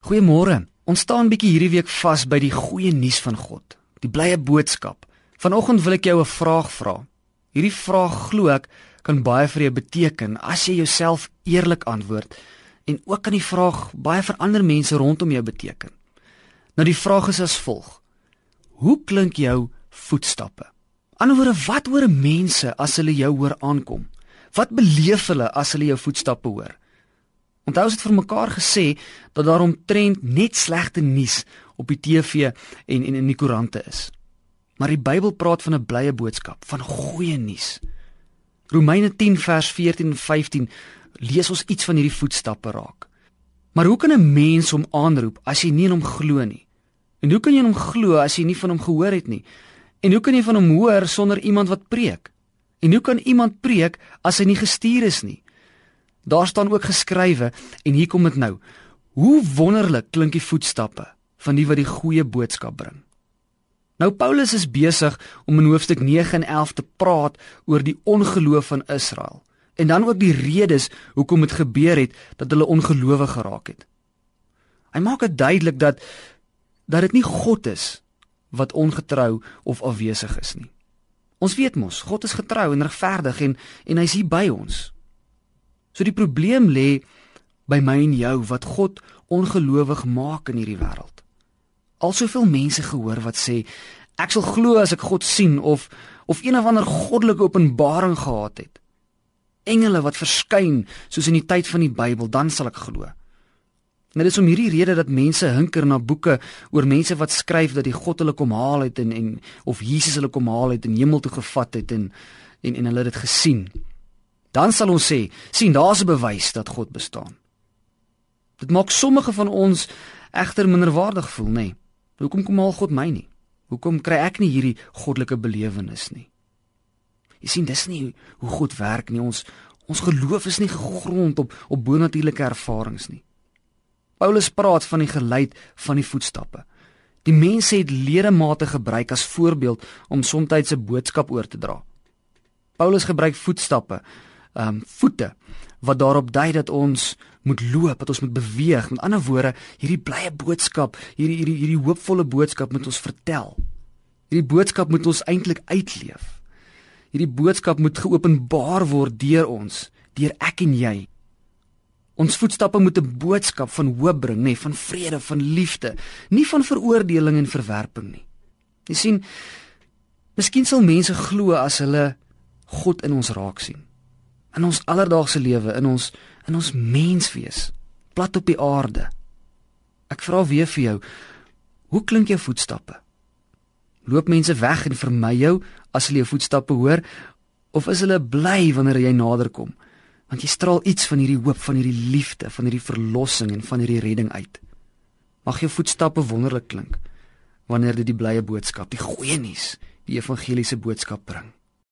Goeiemôre. Ons staan bietjie hierdie week vas by die goeie nuus van God, die blye boodskap. Vanoggend wil ek jou 'n vraag vra. Hierdie vraag glo ek kan baie vir jou beteken as jy jouself eerlik antwoord en ook kan die vraag baie vir ander mense rondom jou beteken. Nou die vraag is as volg: Hoe klink jou voetstappe? Anderswoorde, wat hoor mense as hulle jou hoor aankom? Wat beleef hulle as hulle jou voetstappe hoor? Onthou ons het vir mekaar gesê dat daar omtrent net slegte nuus op die TV en en in die koerante is. Maar die Bybel praat van 'n blye boodskap, van goeie nuus. Romeine 10 vers 14 en 15 lees ons iets van hierdie voetstappe raak. Maar hoe kan 'n mens hom aanroep as jy nie in hom glo nie? En hoe kan jy in hom glo as jy nie van hom gehoor het nie? En hoe kan jy van hom hoor sonder iemand wat preek? En hoe kan iemand preek as hy nie gestuur is nie? Daar staan ook geskrywe en hier kom dit nou. Hoe wonderlik klink die voetstappe van die wat die goeie boodskap bring. Nou Paulus is besig om in hoofstuk 9 en 11 te praat oor die ongeloof van Israel en dan ook die redes hoekom dit gebeur het dat hulle ongelowig geraak het. Hy maak dit duidelik dat dat dit nie God is wat ongetrou of afwesig is nie. Ons weet mos, God is getrou en regverdig en en hy's hier by ons. So die probleem lê by my en jou wat God ongelowig maak in hierdie wêreld. Al soveel mense gehoor wat sê ek sal glo as ek God sien of of een of ander goddelike openbaring gehad het. Engele wat verskyn soos in die tyd van die Bybel, dan sal ek glo. Net is om hierdie rede dat mense hinker na boeke oor mense wat skryf dat die God hulle kom haal het en en of Jesus hulle kom haal het en hemel toe gevat het en en en hulle het dit gesien. Dan sal ons sê, sien daar's 'n bewys dat God bestaan. Dit maak sommige van ons egter minderwaardig voel, nê? Nee. Hoekom kom al God my nie? Hoekom kry ek nie hierdie goddelike belewenis nie? Jy sien, dis nie hoe God werk nie. Ons ons geloof is nie gegrond op op bonatuurlike ervarings nie. Paulus praat van die geluid van die voetstappe. Die mense het ledemate gebruik as voorbeeld om soms 'n boodskap oor te dra. Paulus gebruik voetstappe ehm um, voete wat daarop dui dat ons moet loop, dat ons moet beweeg. Met ander woorde, hierdie blye boodskap, hierdie hierdie hierdie hoopvolle boodskap moet ons vertel. Hierdie boodskap moet ons eintlik uitleef. Hierdie boodskap moet geopenbaar word deur ons, deur ek en jy. Ons voetstappe moet 'n boodskap van hoop bring, nê, van vrede, van liefde, nie van veroordeling en verwerping nie. Jy sien, miskien sal mense glo as hulle God in ons raak sien in ons alledaagse lewe, in ons in ons menswees, plat op die aarde. Ek vra weer vir jou, hoe klink jou voetstappe? Loop mense weg en vermy jou as hulle jou voetstappe hoor of is hulle bly wanneer jy naderkom? Want jy straal iets van hierdie hoop, van hierdie liefde, van hierdie verlossing en van hierdie redding uit. Mag jou voetstappe wonderlik klink wanneer dit die blye boodskap, die goeie nuus, die evangeliese boodskap bring.